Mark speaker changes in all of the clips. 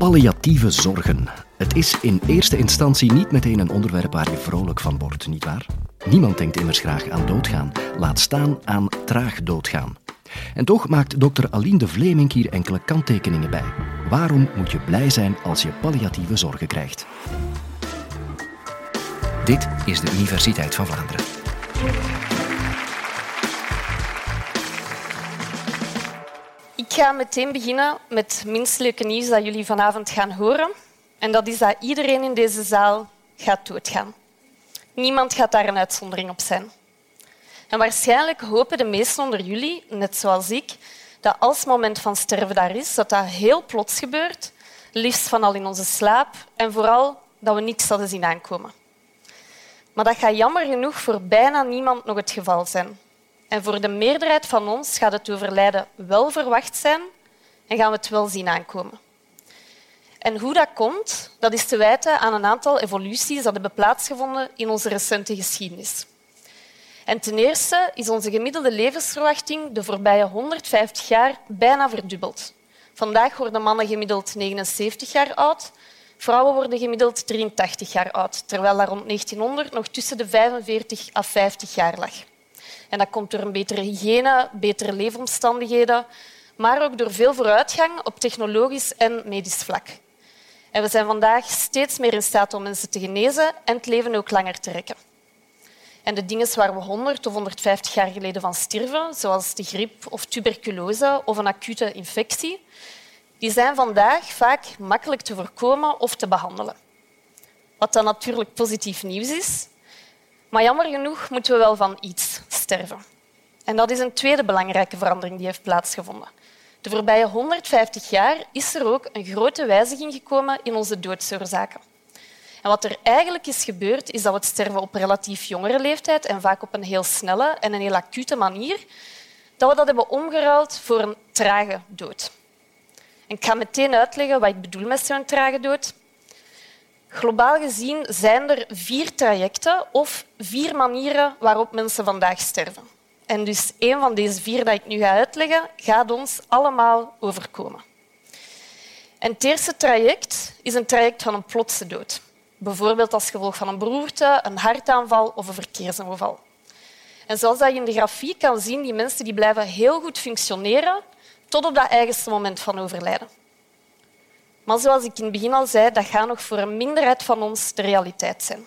Speaker 1: Palliatieve zorgen. Het is in eerste instantie niet meteen een onderwerp waar je vrolijk van wordt, nietwaar? Niemand denkt immers graag aan doodgaan, laat staan aan traag doodgaan. En toch maakt dokter Aline de Vleming hier enkele kanttekeningen bij. Waarom moet je blij zijn als je palliatieve zorgen krijgt? Dit is de Universiteit van Vlaanderen.
Speaker 2: Ik ga meteen beginnen met het nieuws dat jullie vanavond gaan horen. En dat is dat iedereen in deze zaal gaat doodgaan. Niemand gaat daar een uitzondering op zijn. En waarschijnlijk hopen de meesten onder jullie, net zoals ik, dat als het moment van sterven daar is, dat dat heel plots gebeurt, liefst van al in onze slaap en vooral dat we niks zouden zien aankomen. Maar dat gaat jammer genoeg voor bijna niemand nog het geval zijn. En voor de meerderheid van ons gaat het overlijden wel verwacht zijn en gaan we het wel zien aankomen. En hoe dat komt, dat is te wijten aan een aantal evoluties dat hebben plaatsgevonden in onze recente geschiedenis. En ten eerste is onze gemiddelde levensverwachting de voorbije 150 jaar bijna verdubbeld. Vandaag worden mannen gemiddeld 79 jaar oud, vrouwen worden gemiddeld 83 jaar oud, terwijl dat rond 1900 nog tussen de 45 à 50 jaar lag. En dat komt door een betere hygiëne, betere leefomstandigheden, maar ook door veel vooruitgang op technologisch en medisch vlak. En we zijn vandaag steeds meer in staat om mensen te genezen en het leven ook langer te rekken. En de dingen waar we 100 of 150 jaar geleden van stierven, zoals de griep of tuberculose of een acute infectie, die zijn vandaag vaak makkelijk te voorkomen of te behandelen. Wat dan natuurlijk positief nieuws is. Maar jammer genoeg moeten we wel van iets En dat is een tweede belangrijke verandering die heeft plaatsgevonden. De voorbije 150 jaar is er ook een grote wijziging gekomen in onze doodsoorzaken. En wat er eigenlijk is gebeurd, is dat we het sterven op relatief jongere leeftijd en vaak op een heel snelle en een heel acute manier, dat we dat hebben omgeruild voor een trage dood. En ik ga meteen uitleggen wat ik bedoel met zo'n trage dood. Globaal gezien zijn er vier trajecten of vier manieren waarop mensen vandaag sterven. En dus een van deze vier dat ik nu ga uitleggen, gaat ons allemaal overkomen. En het eerste traject is een traject van een plotse dood. Bijvoorbeeld als gevolg van een beroerte, een hartaanval of een verkeersongeval. En zoals je in de grafiek kan zien, die mensen die blijven heel goed functioneren tot op dat eigenste moment van overlijden. Maar zoals ik in het begin al zei, dat gaat nog voor een minderheid van ons de realiteit zijn.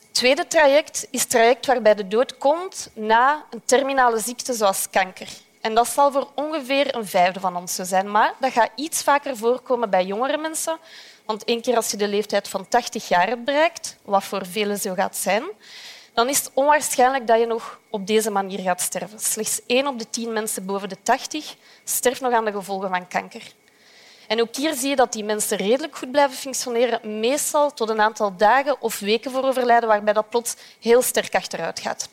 Speaker 2: Het tweede traject is het traject waarbij de dood komt na een terminale ziekte zoals kanker. En dat zal voor ongeveer een vijfde van ons zo zijn. Maar dat gaat iets vaker voorkomen bij jongere mensen. Want één keer als je de leeftijd van 80 jaar hebt bereikt, wat voor velen zo gaat zijn, dan is het onwaarschijnlijk dat je nog op deze manier gaat sterven. Slechts één op de tien mensen boven de 80 sterft nog aan de gevolgen van kanker. En ook hier zie je dat die mensen redelijk goed blijven functioneren, meestal tot een aantal dagen of weken voor overlijden, waarbij dat plots heel sterk achteruit gaat.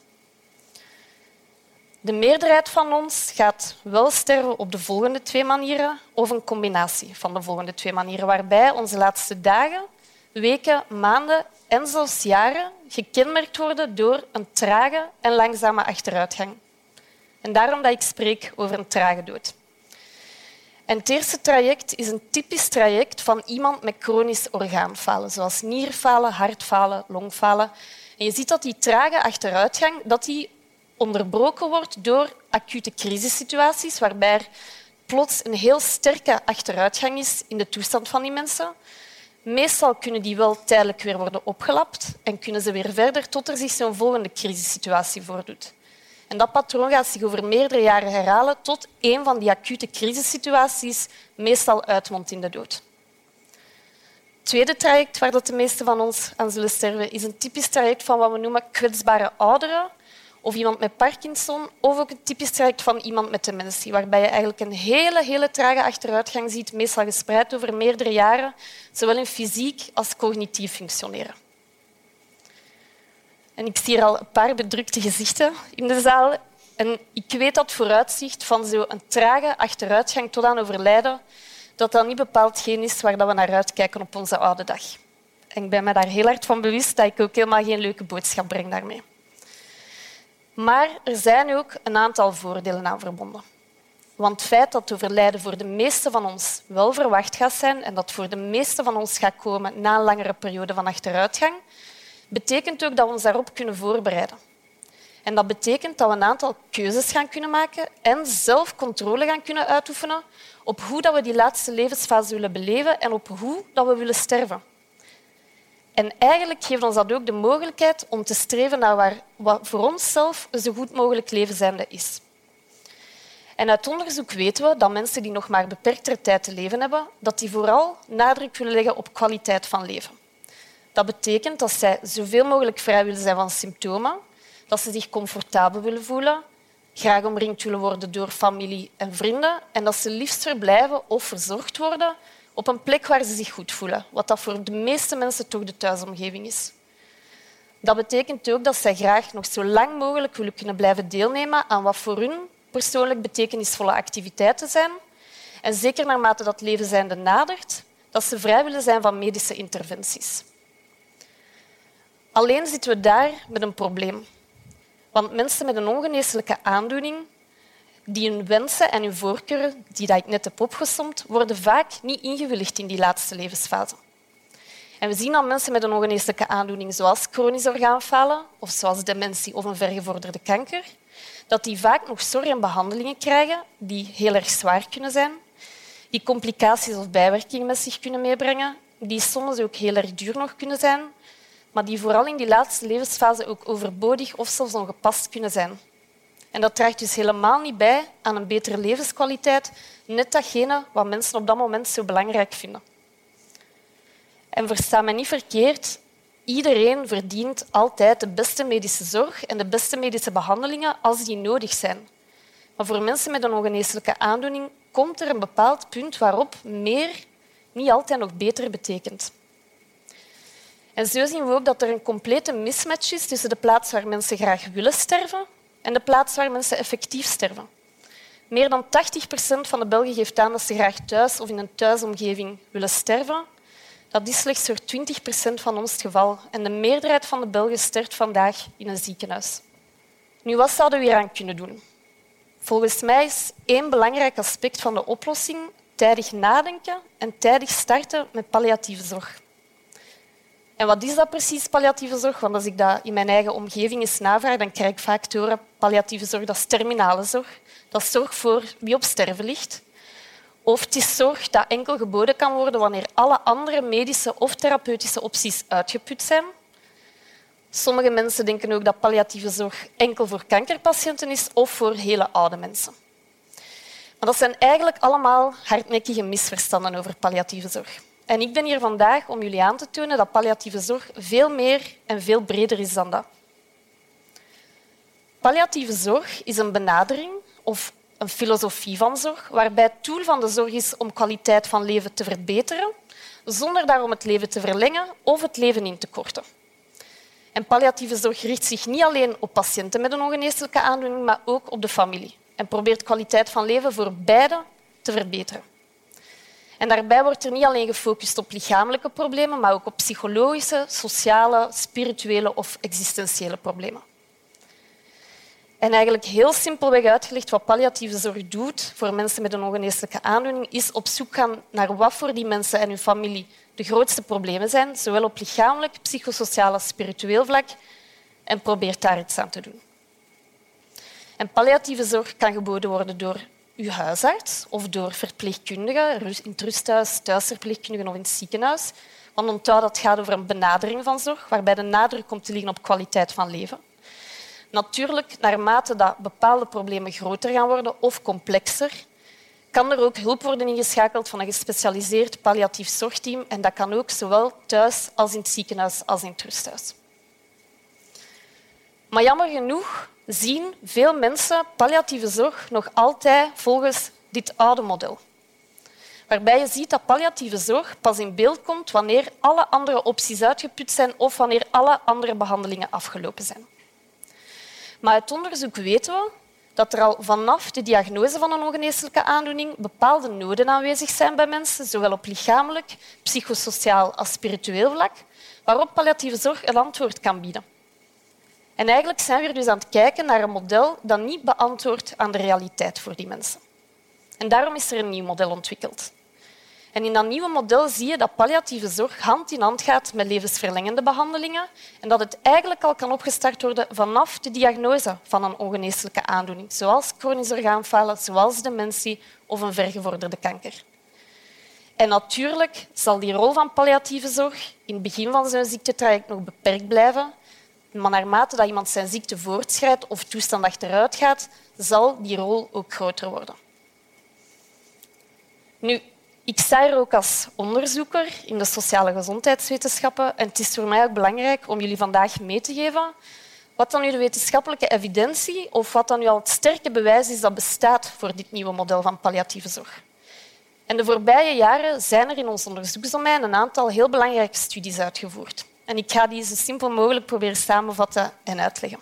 Speaker 2: De meerderheid van ons gaat wel sterven op de volgende twee manieren of een combinatie van de volgende twee manieren, waarbij onze laatste dagen, weken, maanden en zelfs jaren gekenmerkt worden door een trage en langzame achteruitgang. En daarom dat ik spreek over een trage dood. En het eerste traject is een typisch traject van iemand met chronisch orgaanfalen, zoals nierfalen, hartfalen, longfalen. En je ziet dat die trage achteruitgang dat die onderbroken wordt door acute crisissituaties, waarbij er plots een heel sterke achteruitgang is in de toestand van die mensen. Meestal kunnen die wel tijdelijk weer worden opgelapt en kunnen ze weer verder tot er zich zo'n volgende crisissituatie voordoet. En dat patroon gaat zich over meerdere jaren herhalen tot een van die acute crisissituaties meestal uitmondt in de dood. Het tweede traject waar de meeste van ons aan zullen sterven is een typisch traject van wat we noemen kwetsbare ouderen of iemand met Parkinson of ook een typisch traject van iemand met dementie, waarbij je eigenlijk een hele, hele trage achteruitgang ziet, meestal gespreid over meerdere jaren, zowel in fysiek als cognitief functioneren. En ik zie hier al een paar bedrukte gezichten in de zaal. En ik weet dat vooruitzicht van zo'n trage achteruitgang tot aan overlijden, dat dat niet bepaald geen is waar we naar uitkijken op onze oude dag. En ik ben me daar heel hard van bewust dat ik ook helemaal geen leuke boodschap breng daarmee. Maar er zijn ook een aantal voordelen aan verbonden. Want het feit dat overlijden voor de meesten van ons wel verwacht gaat zijn en dat voor de meesten van ons gaat komen na een langere periode van achteruitgang, betekent ook dat we ons daarop kunnen voorbereiden. En dat betekent dat we een aantal keuzes gaan kunnen maken en zelf controle gaan kunnen uitoefenen op hoe dat we die laatste levensfase willen beleven en op hoe dat we willen sterven. En eigenlijk geeft ons dat ook de mogelijkheid om te streven naar waar, wat voor onszelf een zo goed mogelijk leven zijnde is. En uit onderzoek weten we dat mensen die nog maar beperktere tijd te leven hebben, dat die vooral nadruk willen leggen op kwaliteit van leven. Dat betekent dat zij zoveel mogelijk vrij willen zijn van symptomen, dat ze zich comfortabel willen voelen, graag omringd willen worden door familie en vrienden en dat ze liefst verblijven of verzorgd worden op een plek waar ze zich goed voelen, wat dat voor de meeste mensen toch de thuisomgeving is. Dat betekent ook dat zij graag nog zo lang mogelijk willen kunnen blijven deelnemen aan wat voor hun persoonlijk betekenisvolle activiteiten zijn. En zeker naarmate dat leven zijnde nadert, dat ze vrij willen zijn van medische interventies. Alleen zitten we daar met een probleem. Want mensen met een ongeneeslijke aandoening, die hun wensen en hun voorkeuren, die ik net heb opgesomd, worden vaak niet ingewilligd in die laatste levensfase. En we zien dat mensen met een ongeneeslijke aandoening, zoals chronisch orgaanfalen of zoals dementie of een vergevorderde kanker, dat die vaak nog zorg en behandelingen krijgen die heel erg zwaar kunnen zijn, die complicaties of bijwerkingen met zich kunnen meebrengen, die soms ook heel erg duur nog kunnen zijn, maar die vooral in die laatste levensfase ook overbodig of zelfs ongepast kunnen zijn. En dat draagt dus helemaal niet bij aan een betere levenskwaliteit, net datgene wat mensen op dat moment zo belangrijk vinden. En versta me niet verkeerd, iedereen verdient altijd de beste medische zorg en de beste medische behandelingen als die nodig zijn. Maar voor mensen met een ongeneeslijke aandoening komt er een bepaald punt waarop meer niet altijd nog beter betekent. En zo zien we ook dat er een complete mismatch is tussen de plaats waar mensen graag willen sterven en de plaats waar mensen effectief sterven. Meer dan 80 procent van de Belgen geeft aan dat ze graag thuis of in een thuisomgeving willen sterven. Dat is slechts voor 20 procent van ons het geval. En de meerderheid van de Belgen sterft vandaag in een ziekenhuis. Nu, wat zouden we hier aan kunnen doen? Volgens mij is één belangrijk aspect van de oplossing tijdig nadenken en tijdig starten met palliatieve zorg. En wat is dat precies, palliatieve zorg? Want als ik dat in mijn eigen omgeving eens navraag, dan krijg ik vaak te horen palliatieve zorg, dat is terminale zorg. Dat is zorg voor wie op sterven ligt. Of het is zorg dat enkel geboden kan worden wanneer alle andere medische of therapeutische opties uitgeput zijn. Sommige mensen denken ook dat palliatieve zorg enkel voor kankerpatiënten is of voor hele oude mensen. Maar dat zijn eigenlijk allemaal hardnekkige misverstanden over palliatieve zorg. En ik ben hier vandaag om jullie aan te tonen dat palliatieve zorg veel meer en veel breder is dan dat. Palliatieve zorg is een benadering of een filosofie van zorg waarbij het doel van de zorg is om kwaliteit van leven te verbeteren, zonder daarom het leven te verlengen of het leven in te korten. En palliatieve zorg richt zich niet alleen op patiënten met een ongeneeslijke aandoening, maar ook op de familie en probeert kwaliteit van leven voor beide te verbeteren. En daarbij wordt er niet alleen gefocust op lichamelijke problemen, maar ook op psychologische, sociale, spirituele of existentiële problemen. En eigenlijk heel simpelweg uitgelegd wat palliatieve zorg doet voor mensen met een ongeneeslijke aandoening, is op zoek gaan naar wat voor die mensen en hun familie de grootste problemen zijn, zowel op lichamelijk, psychosociaal als spiritueel vlak, en probeert daar iets aan te doen. En palliatieve zorg kan geboden worden door uw huisarts of door verpleegkundigen in het rusthuis, thuisverpleegkundigen of in het ziekenhuis. Want onthoud dat het gaat over een benadering van zorg, waarbij de nadruk komt te liggen op kwaliteit van leven. Natuurlijk, naarmate dat bepaalde problemen groter gaan worden of complexer, kan er ook hulp worden ingeschakeld van een gespecialiseerd palliatief zorgteam. En dat kan ook zowel thuis als in het ziekenhuis als in het rusthuis. Maar jammer genoeg zien veel mensen palliatieve zorg nog altijd volgens dit oude model. Waarbij je ziet dat palliatieve zorg pas in beeld komt wanneer alle andere opties uitgeput zijn of wanneer alle andere behandelingen afgelopen zijn. Maar uit onderzoek weten we dat er al vanaf de diagnose van een ongeneeslijke aandoening bepaalde noden aanwezig zijn bij mensen, zowel op lichamelijk, psychosociaal als spiritueel vlak, waarop palliatieve zorg een antwoord kan bieden. En eigenlijk zijn we dus aan het kijken naar een model dat niet beantwoordt aan de realiteit voor die mensen. En daarom is er een nieuw model ontwikkeld. En in dat nieuwe model zie je dat palliatieve zorg hand in hand gaat met levensverlengende behandelingen en dat het eigenlijk al kan opgestart worden vanaf de diagnose van een ongeneeslijke aandoening, zoals chronisch orgaanfalen, zoals dementie of een vergevorderde kanker. En natuurlijk zal die rol van palliatieve zorg in het begin van zijn ziektetraject nog beperkt blijven, maar naarmate dat iemand zijn ziekte voortschrijdt of toestand achteruit gaat, zal die rol ook groter worden. Nu, ik sta hier ook als onderzoeker in de sociale gezondheidswetenschappen en het is voor mij ook belangrijk om jullie vandaag mee te geven wat dan nu de wetenschappelijke evidentie of wat dan nu al het sterke bewijs is dat bestaat voor dit nieuwe model van palliatieve zorg. En de voorbije jaren zijn er in ons onderzoeksdomein een aantal heel belangrijke studies uitgevoerd. En ik ga die zo simpel mogelijk proberen samenvatten en uitleggen.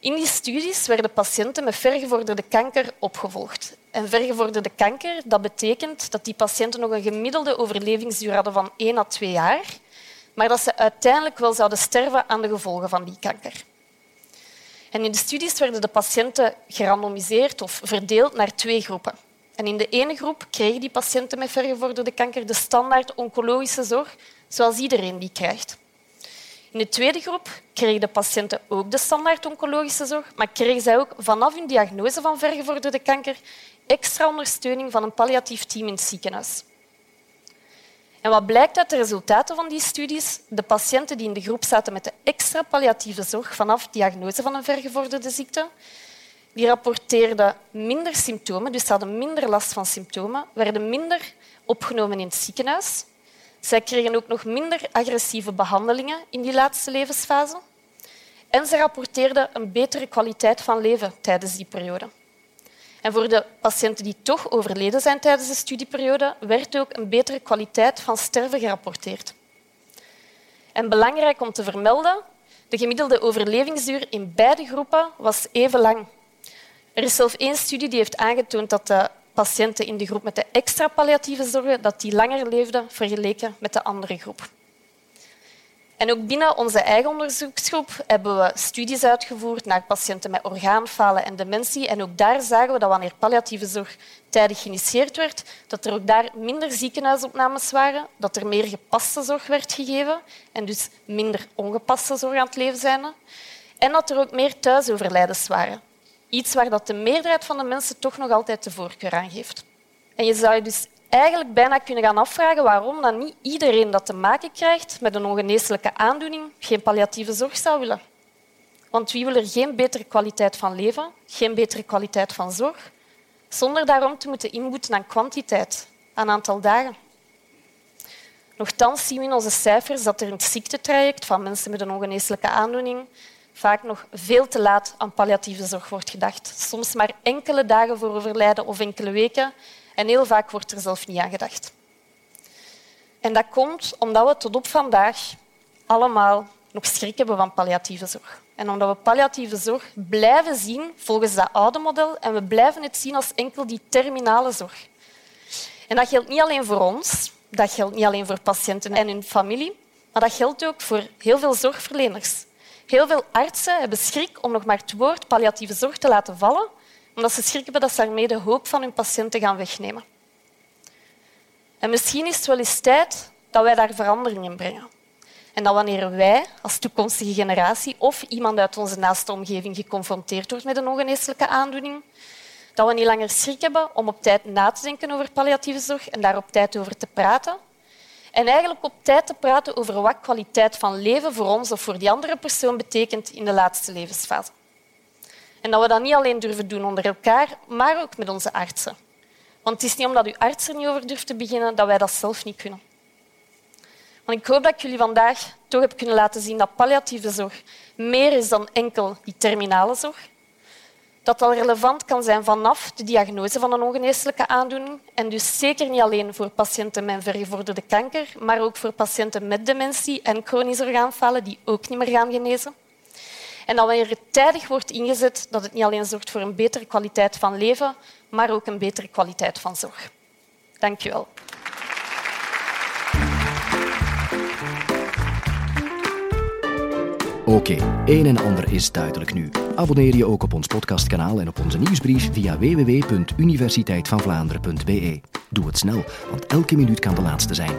Speaker 2: In die studies werden patiënten met vergevorderde kanker opgevolgd. En vergevorderde kanker dat betekent dat die patiënten nog een gemiddelde overlevingsduur hadden van 1 à 2 jaar, maar dat ze uiteindelijk wel zouden sterven aan de gevolgen van die kanker. En in de studies werden de patiënten gerandomiseerd of verdeeld naar twee groepen. En in de ene groep kregen die patiënten met vergevorderde kanker de standaard oncologische zorg, zoals iedereen die krijgt. In de tweede groep kregen de patiënten ook de standaard oncologische zorg, maar kregen zij ook vanaf hun diagnose van vergevorderde kanker extra ondersteuning van een palliatief team in het ziekenhuis. En wat blijkt uit de resultaten van die studies? De patiënten die in de groep zaten met de extra palliatieve zorg vanaf diagnose van een vergevorderde ziekte, die rapporteerden minder symptomen, dus hadden minder last van symptomen, werden minder opgenomen in het ziekenhuis. Zij kregen ook nog minder agressieve behandelingen in die laatste levensfase. En ze rapporteerden een betere kwaliteit van leven tijdens die periode. En voor de patiënten die toch overleden zijn tijdens de studieperiode, werd ook een betere kwaliteit van sterven gerapporteerd. En belangrijk om te vermelden, de gemiddelde overlevingsduur in beide groepen was even lang. Er is zelfs één studie die heeft aangetoond dat de patiënten in de groep met de extra palliatieve zorgen dat die langer leefden vergeleken met de andere groep. En ook binnen onze eigen onderzoeksgroep hebben we studies uitgevoerd naar patiënten met orgaanfalen en dementie. En ook daar zagen we dat wanneer palliatieve zorg tijdig geïnitieerd werd, dat er ook daar minder ziekenhuisopnames waren, dat er meer gepaste zorg werd gegeven en dus minder ongepaste zorg aan het leven zijn. En dat er ook meer thuisoverlijdens waren. Iets waar dat de meerderheid van de mensen toch nog altijd de voorkeur aan geeft. En je zou je dus eigenlijk bijna kunnen gaan afvragen waarom dan niet iedereen dat te maken krijgt met een ongeneeslijke aandoening geen palliatieve zorg zou willen. Want wie wil er geen betere kwaliteit van leven, geen betere kwaliteit van zorg, zonder daarom te moeten inboeten aan kwantiteit, aan aantal dagen? Nochtans zien we in onze cijfers dat er in het ziektetraject van mensen met een ongeneeslijke aandoening vaak nog veel te laat aan palliatieve zorg wordt gedacht. Soms maar enkele dagen voor overlijden of enkele weken en heel vaak wordt er zelf niet aan gedacht. En dat komt omdat we tot op vandaag allemaal nog schrik hebben van palliatieve zorg. En omdat we palliatieve zorg blijven zien volgens dat oude model en we blijven het zien als enkel die terminale zorg. En dat geldt niet alleen voor ons, dat geldt niet alleen voor patiënten en hun familie, maar dat geldt ook voor heel veel zorgverleners. Heel veel artsen hebben schrik om nog maar het woord palliatieve zorg te laten vallen, omdat ze schrik hebben dat ze daarmee de hoop van hun patiënten gaan wegnemen. En misschien is het wel eens tijd dat wij daar verandering in brengen. En dat wanneer wij als toekomstige generatie of iemand uit onze naaste omgeving geconfronteerd wordt met een ongeneeslijke aandoening, dat we niet langer schrik hebben om op tijd na te denken over palliatieve zorg en daar op tijd over te praten. En eigenlijk op tijd te praten over wat kwaliteit van leven voor ons of voor die andere persoon betekent in de laatste levensfase. En dat we dat niet alleen durven doen onder elkaar, maar ook met onze artsen. Want het is niet omdat uw arts er niet over durft te beginnen dat wij dat zelf niet kunnen. Want ik hoop dat ik jullie vandaag toch heb kunnen laten zien dat palliatieve zorg meer is dan enkel die terminale zorg. Dat al relevant kan zijn vanaf de diagnose van een ongeneeslijke aandoening en dus zeker niet alleen voor patiënten met vergevorderde kanker, maar ook voor patiënten met dementie en chronisch orgaanfalen die ook niet meer gaan genezen. En dat wanneer het tijdig wordt ingezet, dat het niet alleen zorgt voor een betere kwaliteit van leven, maar ook een betere kwaliteit van zorg. Dank u wel.
Speaker 1: Oké, een en ander is duidelijk nu. Abonneer je ook op ons podcastkanaal en op onze nieuwsbrief via www.universiteitvanvlaanderen.be. Doe het snel, want elke minuut kan de laatste zijn.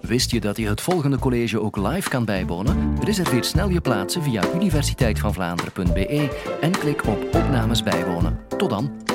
Speaker 1: Wist je dat je het volgende college ook live kan bijwonen? Reserveer snel je plaatsen via universiteitvanvlaanderen.be en klik op opnames bijwonen. Tot dan!